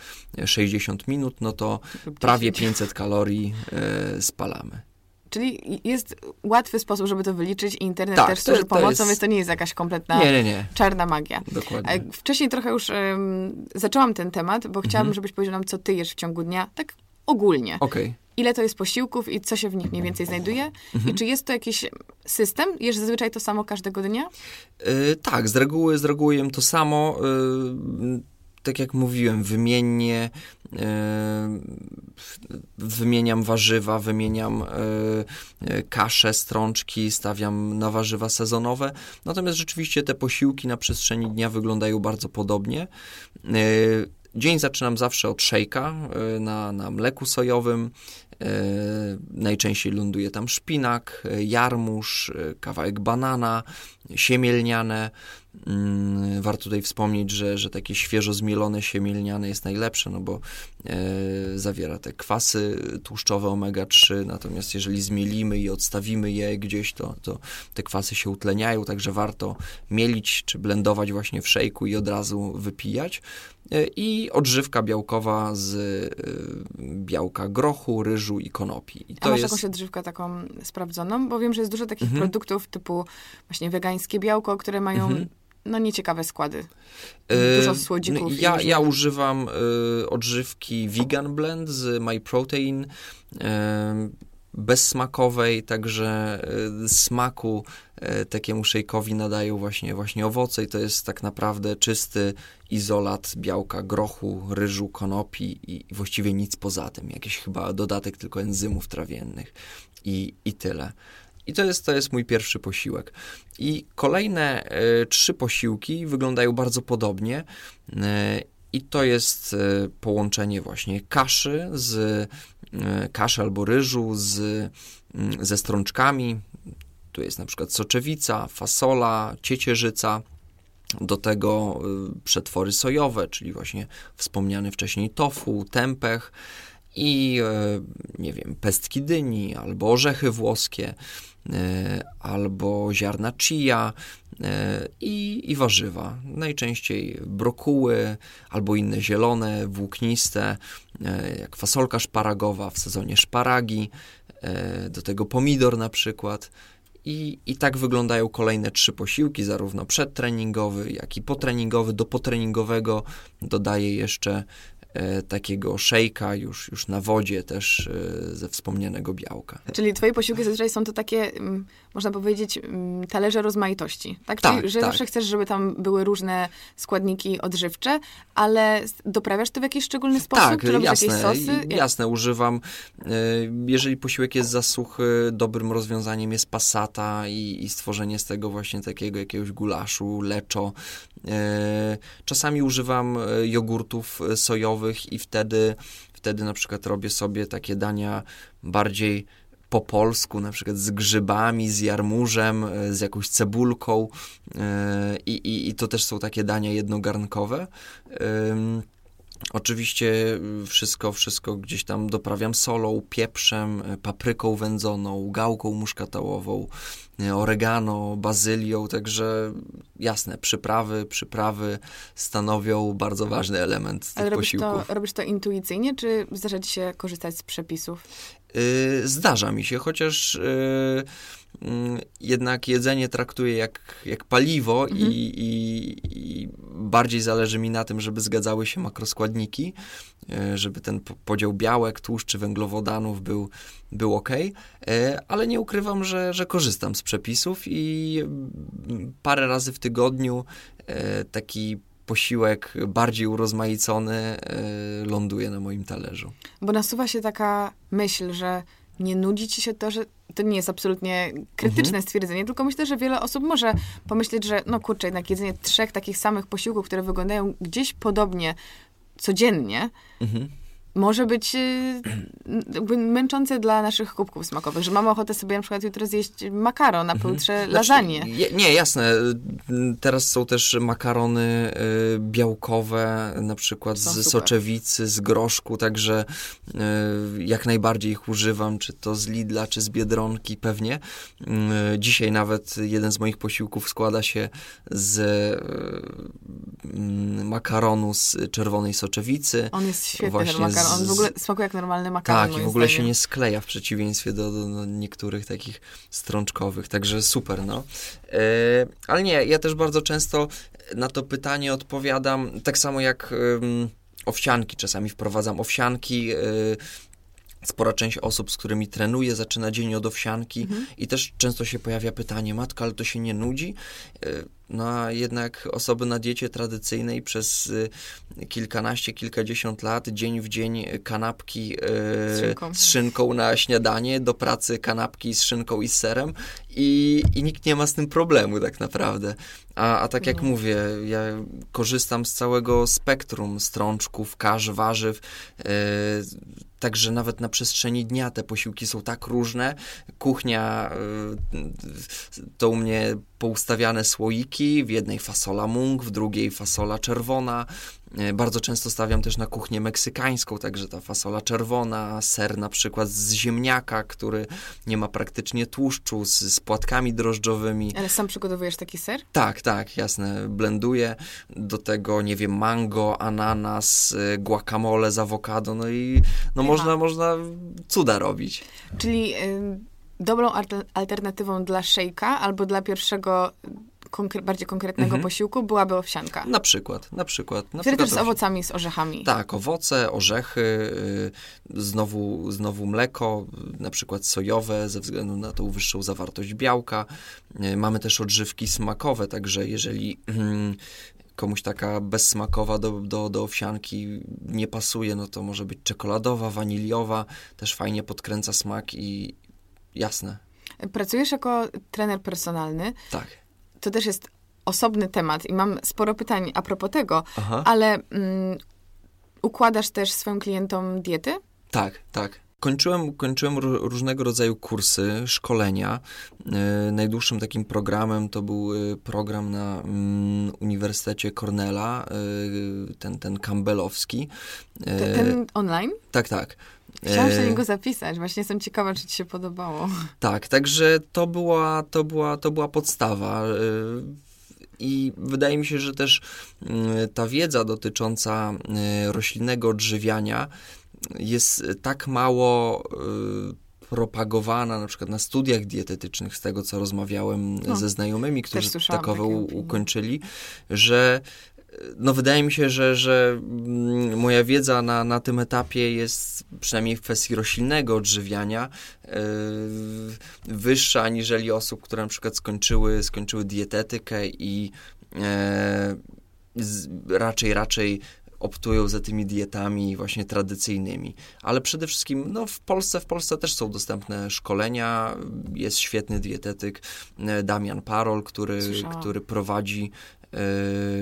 60 minut, no to prawie 500 kalorii e, spalamy. Czyli jest łatwy sposób, żeby to wyliczyć i internet tak, też służy to, pomocą, jest... więc to nie jest jakaś kompletna nie, nie, nie. czarna magia. Dokładnie. Wcześniej trochę już um, zaczęłam ten temat, bo chciałabym, mhm. żebyś powiedział nam, co ty jesz w ciągu dnia, tak ogólnie. Okay. Ile to jest posiłków i co się w nich mniej więcej znajduje? Mhm. I czy jest to jakiś system? Jesz zazwyczaj to samo każdego dnia? Yy, tak, z reguły, z reguły jem to samo. Yy, tak jak mówiłem, wymiennie yy, wymieniam warzywa, wymieniam yy, kasze, strączki, stawiam na warzywa sezonowe. Natomiast rzeczywiście te posiłki na przestrzeni dnia wyglądają bardzo podobnie. Yy, Dzień zaczynam zawsze od szejka y, na, na mleku sojowym. Y, najczęściej ląduje tam szpinak, y, jarmuż, kawałek banana, siemielniane. Mm, warto tutaj wspomnieć, że, że takie świeżo zmielone siemielniane jest najlepsze, no bo zawiera te kwasy tłuszczowe omega-3, natomiast jeżeli zmielimy i odstawimy je gdzieś, to, to te kwasy się utleniają, także warto mielić czy blendować właśnie w szejku i od razu wypijać. E, I odżywka białkowa z e, białka grochu, ryżu i konopi. I A masz jest... jakąś odżywkę taką sprawdzoną? Bo wiem, że jest dużo takich mhm. produktów typu właśnie wegańskie białko, które mają mhm no nieciekawe składy. E, Dużo słodzików. Ja, ja używam y, odżywki Vegan Blend z MyProtein. Y, bezsmakowej, także smaku takiemu szejkowi nadają właśnie, właśnie owoce i to jest tak naprawdę czysty izolat białka grochu, ryżu, konopi i właściwie nic poza tym. Jakiś chyba dodatek tylko enzymów trawiennych i, i tyle. I to jest, to jest mój pierwszy posiłek. I kolejne y, trzy posiłki wyglądają bardzo podobnie. Y, I to jest y, połączenie właśnie kaszy z kaszy albo ryżu z, mm, ze strączkami. Tu jest na przykład soczewica, fasola, ciecierzyca. Do tego przetwory sojowe, czyli właśnie wspomniany wcześniej tofu, tempeh i nie wiem, pestki dyni albo orzechy włoskie. E, albo ziarna chia e, i, i warzywa. Najczęściej brokuły albo inne zielone, włókniste, e, jak fasolka szparagowa w sezonie szparagi, do tego pomidor na przykład. I, I tak wyglądają kolejne trzy posiłki, zarówno przedtreningowy, jak i potreningowy. Do potreningowego dodaję jeszcze e, takiego szejka już, już na wodzie też e, ze wspomnianego białka. Czyli twoje posiłki zazwyczaj są to takie, mm, można powiedzieć, mm, talerze rozmaitości, tak? Tak, Czyli, że tak. zawsze chcesz, żeby tam były różne składniki odżywcze, ale doprawiasz to w jakiś szczególny sposób? Tak, robisz jasne, jakieś sosy? jasne, używam, e, jeżeli posiłek jest zasuchy, dobrym rozwiązaniem jest passata i, i stworzenie z tego właśnie takiego jakiegoś gulaszu, leczo. E, Czasami używam e, jogurtów e, sojowych i wtedy, wtedy na przykład robię sobie takie dania bardziej po polsku, na przykład z grzybami, z jarmużem, z jakąś cebulką i, i, i to też są takie dania jednogarnkowe. Oczywiście wszystko, wszystko gdzieś tam doprawiam solą, pieprzem, papryką wędzoną, gałką muszkatałową, y, oregano, bazylią, także jasne, przyprawy, przyprawy stanowią bardzo ważny element tych Ale robisz posiłków. to, robisz to intuicyjnie, czy zdarza ci się korzystać z przepisów? Y, Zdarza mi się, chociaż y, mm, jednak jedzenie traktuję jak, jak paliwo Mhm. i, i, i bardziej zależy mi na tym, żeby zgadzały się makroskładniki, y, żeby ten po- podział białek, tłuszczy, węglowodanów był, był ok, ale nie ukrywam, że, że korzystam z przepisów i mm, parę razy w tygodniu y, taki posiłek bardziej urozmaicony ląduje na moim talerzu. Bo nasuwa się taka myśl, że nie nudzi ci się to, że to nie jest absolutnie krytyczne Mhm. stwierdzenie, tylko myślę, że wiele osób może pomyśleć, że no kurczę, jednak jedzenie trzech takich samych posiłków, które wyglądają gdzieś podobnie codziennie, Mhm. Może być y, jakby męczące dla naszych kubków smakowych, że mamy ochotę sobie na przykład jutro zjeść makaron, a pojutrze lasagne. Znaczy, je- nie, jasne. Teraz są też makarony y, białkowe, na przykład Są z super. soczewicy, z groszku, także y, jak najbardziej ich używam, czy to z Lidla, czy z Biedronki pewnie. Y, Dzisiaj nawet jeden z moich posiłków składa się z mm, makaronu z czerwonej soczewicy. On jest świetny, Właśnie makaron. On w ogóle smakuje jak normalny makaron, Tak, i w ogóle się zdaniem. nie skleja w przeciwieństwie do, do, do niektórych takich strączkowych, także super, no. E, ale nie, ja też bardzo często na to pytanie odpowiadam, tak samo jak owsianki, czasami wprowadzam owsianki, y, Spora część osób, z którymi trenuję, zaczyna dzień od owsianki Mhm. i też często się pojawia pytanie, matka, ale to się nie nudzi? No a jednak osoby na diecie tradycyjnej przez y, kilkanaście, kilkadziesiąt lat, dzień w dzień kanapki y, Z szynką. z szynką na śniadanie, do pracy kanapki z szynką i z serem i, i nikt nie ma z tym problemu tak naprawdę. A, a tak jak No. mówię, ja korzystam z całego spektrum strączków, kasz, warzyw, y, Także nawet na przestrzeni dnia te posiłki są tak różne. Kuchnia y, to u mnie poustawiane słoiki, w jednej fasola mung, w drugiej fasola czerwona. Y, Bardzo często stawiam też na kuchnię meksykańską, także ta fasola czerwona, ser na przykład z ziemniaka, który nie ma praktycznie tłuszczu, z, z płatkami drożdżowymi. Ale sam przygotowujesz taki ser? Tak, tak, jasne. Blenduję do tego, nie wiem, mango, ananas, y, guacamole z awokado, no i no można, można cuda robić. Czyli y, dobrą alter- alternatywą dla szejka albo dla pierwszego konkre- bardziej konkretnego Mhm. posiłku byłaby owsianka. Na przykład, na przykład. Na Wtedy też z przykład owocami, z orzechami. Tak, owoce, orzechy, y, znowu, znowu mleko, y, na przykład sojowe, ze względu na tą wyższą zawartość białka. Y, Mamy też odżywki smakowe, także jeżeli mm, (clears throat) komuś taka bezsmakowa do, do, do owsianki nie pasuje, no to może być czekoladowa, waniliowa, też fajnie podkręca smak i jasne, Pracujesz jako trener personalny. tak. To też jest osobny temat i mam sporo pytań a propos tego, Aha. ale mm, układasz też swoim klientom diety? Tak, tak. Kończyłem, kończyłem ró- różnego rodzaju kursy, szkolenia. E, najdłuższym takim programem to był e, program na mm, Uniwersytecie Cornella, e, ten, ten campbellowski. E, Te- Ten online? Tak, tak. Chciałam się na niego zapisać. Właśnie jestem ciekawa, czy ci się podobało. Tak, także to była, to była, to była podstawa. I wydaje mi się, że też y, ta wiedza dotycząca roślinnego odżywiania jest tak mało y, propagowana na przykład na studiach dietetycznych, z tego co rozmawiałem No, ze znajomymi, którzy takowe ukończyli, że no wydaje mi się, że, że mm, moja wiedza na, na tym etapie jest przynajmniej w kwestii roślinnego odżywiania yy, wyższa aniżeli osób, które na przykład skończyły, skończyły dietetykę i yy, z, raczej, raczej optują za tymi dietami właśnie tradycyjnymi. Ale przede wszystkim no, w Polsce w Polsce też są dostępne szkolenia. Jest świetny dietetyk e, Damian Parol, który, który prowadzi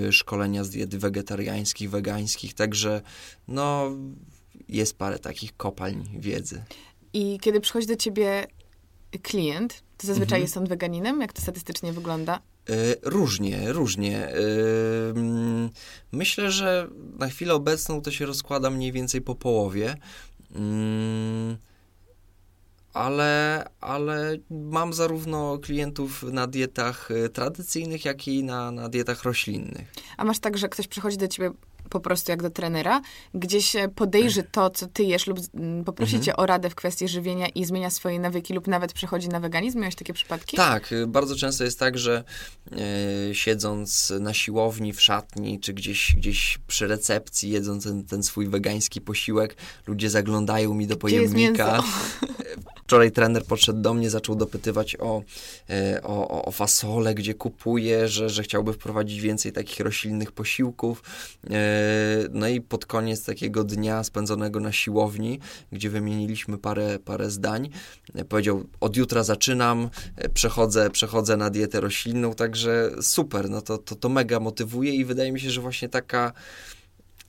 y, szkolenia z diety wegetariańskich, wegańskich, także no jest parę takich kopalń wiedzy. I kiedy przychodzi do ciebie klient, to zazwyczaj mhm. jest on weganinem? Jak to statystycznie wygląda? E, różnie, różnie. E, mm, myślę, że na chwilę obecną to się rozkłada mniej więcej po połowie. Mm, ale, ale mam zarówno klientów na dietach e, tradycyjnych, jak i na, na dietach roślinnych. A masz tak, że ktoś przychodzi do ciebie po prostu jak do trenera, gdzieś podejrzy (clears throat) to, co ty jesz lub poprosi mhm. cię o radę w kwestii żywienia i zmienia swoje nawyki lub nawet przechodzi na weganizm? Miałeś takie przypadki? Tak, y, bardzo często jest tak, że e, siedząc na siłowni, w szatni, czy gdzieś, gdzieś przy recepcji, jedząc ten, ten swój wegański posiłek, ludzie zaglądają mi do Gdzie pojemnika. (laughs) Wczoraj trener podszedł do mnie, zaczął dopytywać o, e, o, o fasolę, gdzie kupuje, że, że chciałby wprowadzić więcej takich roślinnych posiłków. E, no i pod koniec takiego dnia spędzonego na siłowni, gdzie wymieniliśmy parę, parę zdań, e, powiedział, od jutra zaczynam, przechodzę, przechodzę na dietę roślinną, także super, no to, to, to mega motywuje i wydaje mi się, że właśnie taka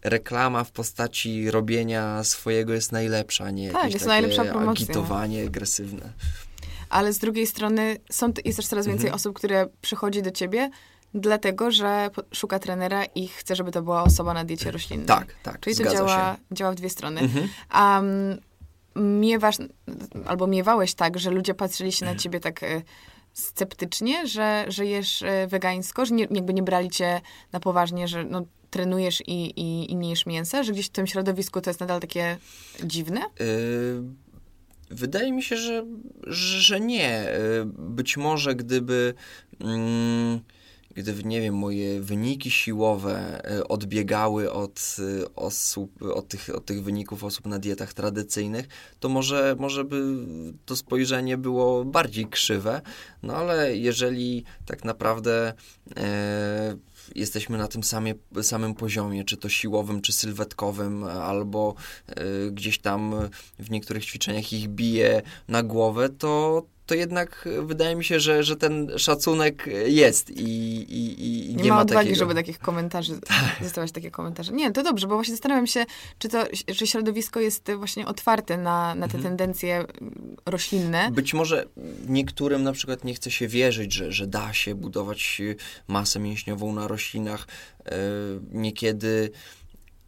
reklama w postaci robienia swojego jest najlepsza, nie tak, jest najlepsza promocja. agitowanie agresywne. Ale z drugiej strony są, jest też coraz więcej mhm. osób, które przychodzi do ciebie dlatego, że szuka trenera i chce, żeby to była osoba na diecie roślinnej. Tak, tak, Czyli to działa, działa w dwie strony. Mhm. Um, miewasz, albo miewałeś tak, że ludzie patrzyli się na mhm. ciebie tak e, sceptycznie, że, że jesz e, wegańsko, że nie, jakby nie brali cię na poważnie, że no, trenujesz i, i, i nie jesz mięsa? Że gdzieś w tym środowisku to jest nadal takie dziwne? Yy, wydaje mi się, że, że nie. Yy, być może gdyby... Yy, gdyby, nie wiem, moje wyniki siłowe yy, odbiegały od osób, od tych, od tych wyników osób na dietach tradycyjnych, to może, może by to spojrzenie było bardziej krzywe, no ale jeżeli tak naprawdę yy, jesteśmy na tym samie, samym poziomie, czy to siłowym, czy sylwetkowym, albo y, gdzieś tam w niektórych ćwiczeniach ich bije na głowę, to, to jednak wydaje mi się, że, że ten szacunek jest i, i, i nie, nie ma, ma odwagi, takiego... żeby takich komentarzy, (laughs) tak. zostawiać takie komentarze. Nie, to dobrze, bo właśnie zastanawiam się, czy to, czy środowisko jest właśnie otwarte na, na te mhm. tendencje roślinne. Być może niektórym na przykład nie chce się wierzyć, że, że da się budować masę mięśniową na roślinach. E, niekiedy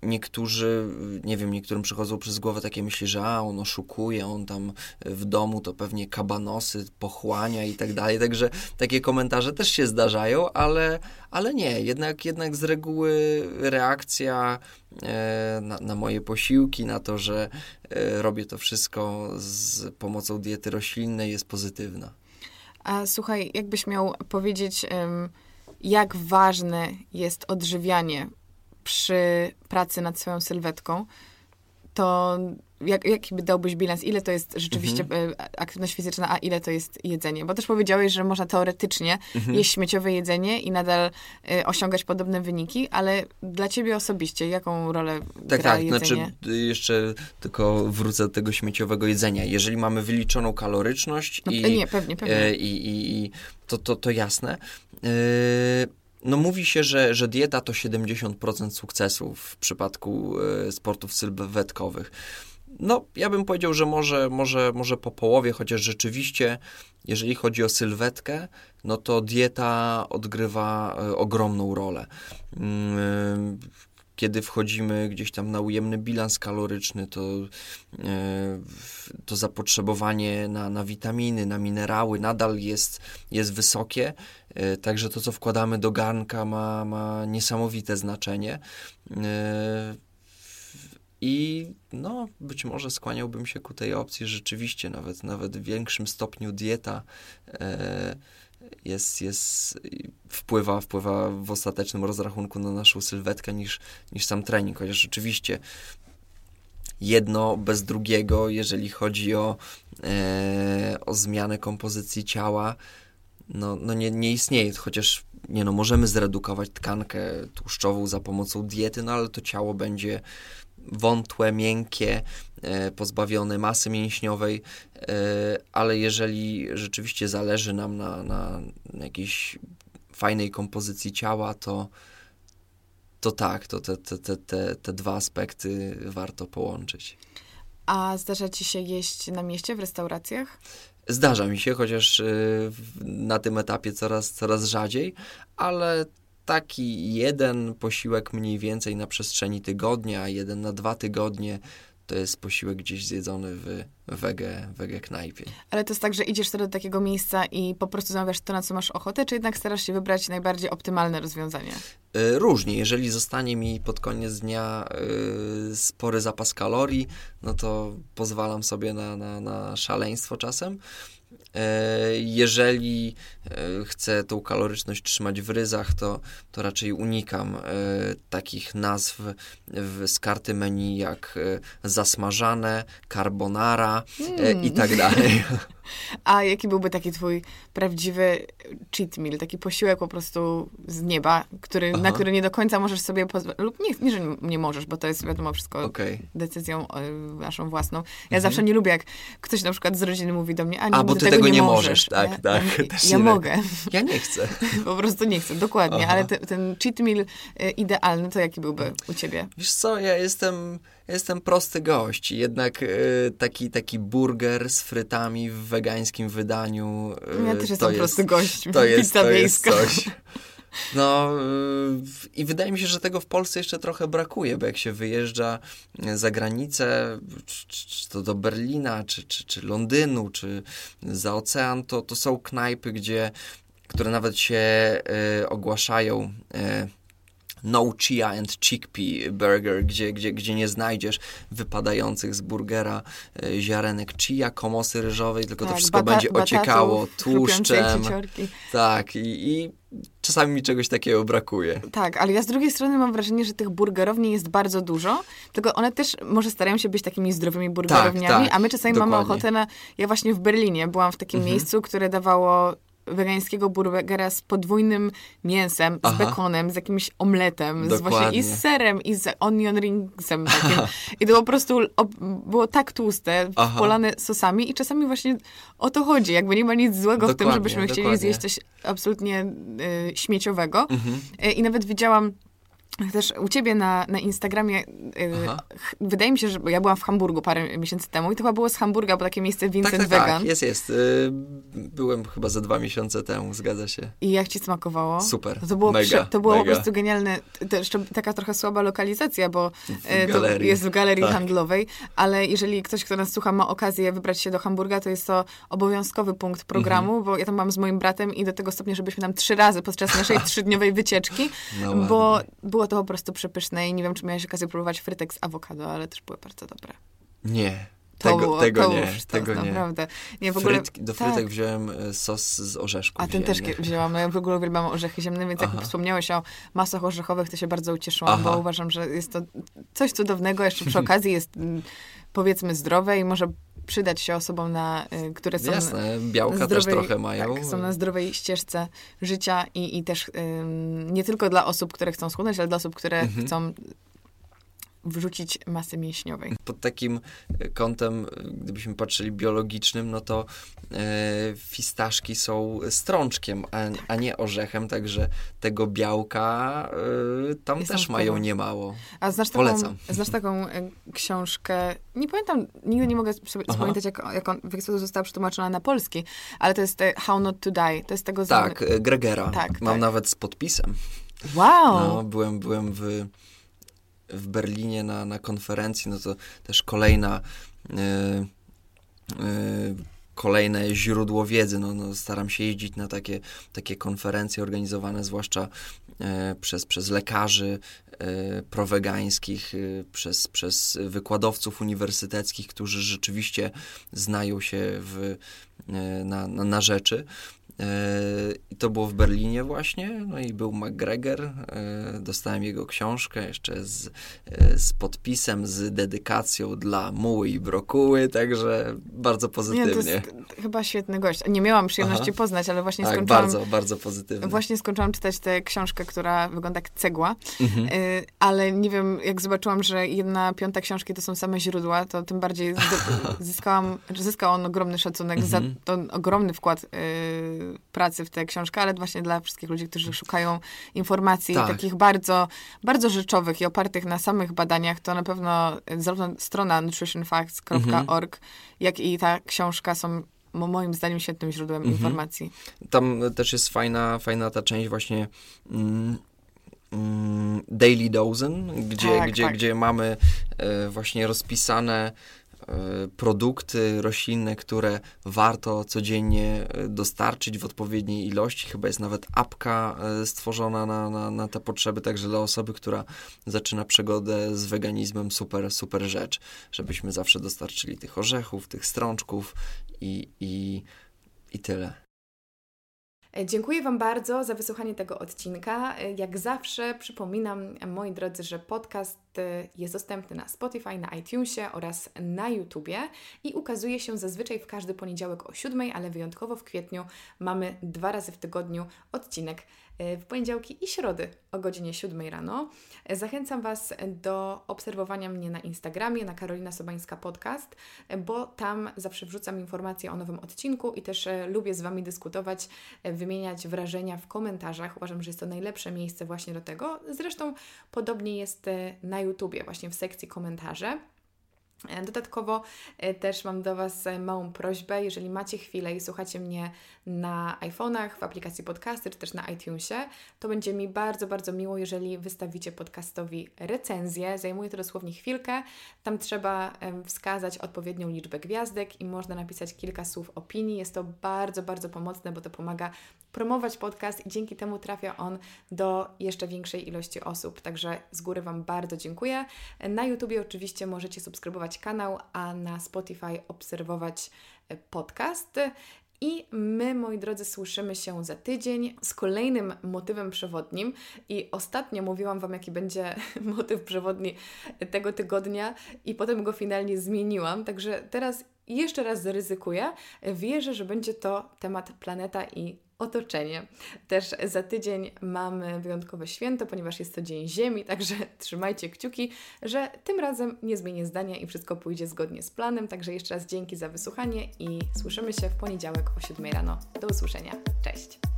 niektórzy, nie wiem, niektórym przychodzą przez głowę takie myśli, że a, on oszukuje, on tam w domu to pewnie kabanosy pochłania i tak dalej, także takie komentarze też się zdarzają, ale, ale nie, jednak, jednak z reguły reakcja e, na, na, moje posiłki, na to, że e, robię to wszystko z pomocą diety roślinnej jest pozytywna. A słuchaj, jakbyś miał powiedzieć, jak ważne jest odżywianie przy pracy nad swoją sylwetką, to jak, jaki by dałbyś bilans? Ile to jest rzeczywiście mhm. E, aktywność fizyczna, a ile to jest jedzenie? Bo też powiedziałeś, że można teoretycznie mhm. jeść śmieciowe jedzenie i nadal y, osiągać podobne wyniki, ale dla ciebie osobiście jaką rolę tak, gra tak, jedzenie? Znaczy, jeszcze tylko wrócę do tego śmieciowego jedzenia. Jeżeli mamy wyliczoną kaloryczność no, i, nie, pewnie, pewnie. Y, i, i, to, to, to jasne. Y, no mówi się, że, że dieta to 70% sukcesu w przypadku y, sportów sylwetkowych. No, ja bym powiedział, że może, może, może po połowie, chociaż rzeczywiście, jeżeli chodzi o sylwetkę, no to dieta odgrywa y, ogromną rolę. Kiedy wchodzimy gdzieś tam na ujemny bilans kaloryczny, to, to zapotrzebowanie na, na witaminy, na minerały nadal jest, jest wysokie. E, także to, co wkładamy do garnka, ma, ma niesamowite znaczenie. E, I no, być może skłaniałbym się ku tej opcji, rzeczywiście nawet, nawet w większym stopniu dieta e, jest, jest wpływa, wpływa w ostatecznym rozrachunku na naszą sylwetkę niż, niż sam trening. Chociaż oczywiście jedno bez drugiego, jeżeli chodzi o, e, o zmianę kompozycji ciała, no, no nie, nie istnieje, chociaż nie no, możemy zredukować tkankę tłuszczową za pomocą diety, no ale to ciało będzie wątłe, miękkie, e, pozbawione masy mięśniowej, e, ale jeżeli rzeczywiście zależy nam na, na jakiejś fajnej kompozycji ciała, to, to tak, to te, te, te, te, te dwa aspekty warto połączyć. A zdarza ci się jeść na mieście w restauracjach? Zdarza mi się, chociaż y, na tym etapie coraz, coraz rzadziej, ale taki jeden posiłek mniej więcej na przestrzeni tygodnia, jeden na dwa tygodnie, to jest posiłek gdzieś zjedzony w wege, wege knajpie. Ale to jest tak, że idziesz sobie do takiego miejsca i po prostu zamawiasz to, na co masz ochotę, czy jednak starasz się wybrać najbardziej optymalne rozwiązanie? Y, różnie. Jeżeli zostanie mi pod koniec dnia y, spory zapas kalorii, no to pozwalam sobie na, na, na szaleństwo czasem. E, jeżeli e, chcę tą kaloryczność trzymać w ryzach, to, to raczej unikam e, takich nazw z karty menu jak zasmażane, carbonara mm. i tak dalej. (laughs) A jaki byłby taki twój prawdziwy cheat meal, taki posiłek po prostu z nieba, który, na który nie do końca możesz sobie pozwolić, lub nie, nie, że nie możesz, bo to jest wiadomo wszystko okay. decyzją naszą własną. Ja mhm. zawsze nie lubię, jak ktoś na przykład z rodziny mówi do mnie, a, nie, a bo ty tego, tego nie, możesz. możesz. Tak, ja, tak. (laughs) Ja, ja mogę. Ja nie chcę. (laughs) po prostu nie chcę, dokładnie. Aha. Ale te, ten cheat meal e, idealny, to jaki byłby u ciebie? Wiesz co, ja jestem jestem prosty gość. Jednak y, taki, taki burger z frytami w wegańskim wydaniu. Y, ja też jestem jest, prosty gość. To (laughs) jest, to jest coś. No y, i wydaje mi się, że tego w Polsce jeszcze trochę brakuje, bo jak się wyjeżdża za granicę, czy, czy to do Berlina, czy, czy, czy Londynu, czy za ocean, to, to są knajpy, gdzie, które nawet się y, ogłaszają y, no chia and chickpea burger, gdzie, gdzie, gdzie nie znajdziesz wypadających z burgera e, ziarenek chia, komosy ryżowej, tylko tak, to wszystko będzie ociekało tłuszczem. Tak, i, i czasami mi czegoś takiego brakuje. Tak, ale ja z drugiej strony mam wrażenie, że tych burgerowni jest bardzo dużo, tylko one też może starają się być takimi zdrowymi burgerowniami, tak, tak, a my czasami dokładnie. mamy ochotę na... Ja właśnie w Berlinie byłam w takim mhm. miejscu, które dawało wegańskiego burgera z podwójnym mięsem, Aha. z bekonem, z jakimś omletem, z właśnie i z serem, i z onion ringsem takim. (laughs) I to po prostu było tak tłuste, Aha. polane sosami i czasami właśnie o to chodzi. Jakby nie ma nic złego dokładnie, w tym, żebyśmy dokładnie. chcieli zjeść coś absolutnie y, śmieciowego. Mhm. Y, I nawet widziałam też u ciebie na, na Instagramie, yy, wydaje mi się, że ja byłam w Hamburgu parę miesięcy temu i to chyba było z Hamburga, bo takie miejsce Vincent tak, tak, tak. Vegan. Tak, jest, jest. Yy, byłem chyba za dwa miesiące temu, zgadza się. I jak ci smakowało? Super, To było, mega, prze, to było mega. po prostu genialne. To jeszcze taka trochę słaba lokalizacja, bo yy, to jest w galerii tak. handlowej, ale jeżeli ktoś, kto nas słucha, ma okazję wybrać się do Hamburga, to jest to obowiązkowy punkt programu, mhm. bo ja tam mam z moim bratem i do tego stopnia, żebyśmy tam trzy razy podczas naszej (laughs) trzydniowej wycieczki, no bo było było to po prostu przepyszne i nie wiem, czy miałeś okazję próbować frytek z awokado, ale też były bardzo dobre. Nie. To tego, było, tego to nie, sztos, tego nie. Naprawdę. Nie, w ogóle, Frytki, do frytek tak. wziąłem e, sos z orzeszków. A ten też wzięłam. No ja w ogóle uwielbiam orzechy ziemne, więc Aha. jak wspomniałeś o masach orzechowych, to się bardzo ucieszyłam, Aha. bo uważam, że jest to coś cudownego. Jeszcze przy (laughs) okazji jest mm, powiedzmy zdrowe i może przydać się osobom, na, y, które są Jasne, białka zdrowej, też trochę mają. Tak, są na zdrowej ścieżce życia i, i też nie tylko dla osób, które chcą schudnąć, ale dla osób, które mhm. chcą wrzucić masy mięśniowej. Pod takim kątem, gdybyśmy patrzyli biologicznym, no to e, fistaszki są strączkiem, a, a, nie orzechem, także tego białka e, tam Jestem też mają niemało. A znasz taką, Polecam. znasz taką e, książkę, nie pamiętam, nigdy nie mogę sobie jak, jak on, w jaki sposób została przetłumaczona na polski, ale to jest e, How Not To Die. To jest tego... Tak, z... Gregera. Tak, Mam tak. nawet z podpisem. Wow! No, byłem, byłem w w Berlinie na, na konferencji, no to też kolejna yy, yy, kolejne źródło wiedzy. No, no, staram się jeździć na takie, takie konferencje organizowane zwłaszcza e, przez, przez lekarzy prowegańskich, przez, przez wykładowców uniwersyteckich, którzy rzeczywiście znają się w na, na, na rzeczy. I to było w Berlinie właśnie, no i był McGregor, dostałem jego książkę jeszcze z, z podpisem, z dedykacją dla muły i brokuły, także bardzo pozytywnie. Nie, to jest chyba świetny gość. Nie miałam przyjemności Aha. poznać, ale właśnie tak, skończyłam... bardzo, bardzo pozytywnie. Właśnie skończyłam czytać tę książkę, która wygląda jak cegła, mhm. ale nie wiem, jak zobaczyłam, że jedna piąta książki to są same źródła, to tym bardziej (laughs) zyskałam, zyskał on ogromny szacunek mhm. za ten ogromny wkład pracy w tę książkę, ale właśnie dla wszystkich ludzi, którzy szukają informacji tak. takich bardzo, bardzo rzeczowych i opartych na samych badaniach, to na pewno zarówno strona nutritionfacts.org, mhm. jak i ta książka są moim zdaniem świetnym źródłem mhm. informacji. Tam też jest fajna, fajna ta część właśnie mm, mm, Daily Dozen, gdzie, tak, gdzie, tak. gdzie mamy e, właśnie rozpisane produkty roślinne, które warto codziennie e, dostarczyć w odpowiedniej ilości. Chyba jest nawet apka e, stworzona na, na, na te potrzeby, także dla osoby, która zaczyna przygodę z weganizmem, super, super rzecz, żebyśmy zawsze dostarczyli tych orzechów, tych strączków i, i, i tyle. E, dziękuję Wam bardzo za wysłuchanie tego odcinka. E, jak zawsze przypominam, moi drodzy, że podcast e, jest dostępny na Spotify, na iTunesie oraz na YouTubie i ukazuje się zazwyczaj w każdy poniedziałek o 7, ale wyjątkowo w kwietniu mamy dwa razy w tygodniu odcinek w poniedziałki i środy o godzinie 7 rano. Zachęcam Was do obserwowania mnie na Instagramie, na Karolina Sobańska Podcast, bo tam zawsze wrzucam informacje o nowym odcinku i też lubię z Wami dyskutować, wymieniać wrażenia w komentarzach. Uważam, że jest to najlepsze miejsce właśnie do tego. Zresztą podobnie jest na YouTubie, właśnie w sekcji komentarze. E, dodatkowo e, też mam do Was e, małą prośbę, jeżeli macie chwilę i słuchacie mnie na iPhone'ach, w aplikacji podcasty, czy też na iTunesie, to będzie mi bardzo, bardzo miło, jeżeli wystawicie podcastowi recenzję. Zajmuje to dosłownie chwilkę. Tam trzeba wskazać odpowiednią liczbę gwiazdek i można napisać kilka słów opinii. Jest to bardzo, bardzo pomocne, bo to pomaga promować podcast i dzięki temu trafia on do jeszcze większej ilości osób. Także z góry Wam bardzo dziękuję. Na YouTubie oczywiście możecie subskrybować kanał, a na Spotify obserwować e, podcast. I my, moi drodzy, słyszymy się za tydzień z kolejnym motywem przewodnim. I ostatnio mówiłam Wam, jaki będzie (laughs) motyw przewodni tego tygodnia, i potem go finalnie zmieniłam. Także teraz jeszcze raz zaryzykuję. Wierzę, że będzie to temat planeta i otoczenie. Też za tydzień mamy wyjątkowe święto, ponieważ jest to Dzień Ziemi, także (laughs) trzymajcie kciuki, że tym razem nie zmienię zdania i wszystko pójdzie zgodnie z planem. Także jeszcze raz dzięki za wysłuchanie i słyszymy się w poniedziałek o 7 rano. Do usłyszenia. Cześć!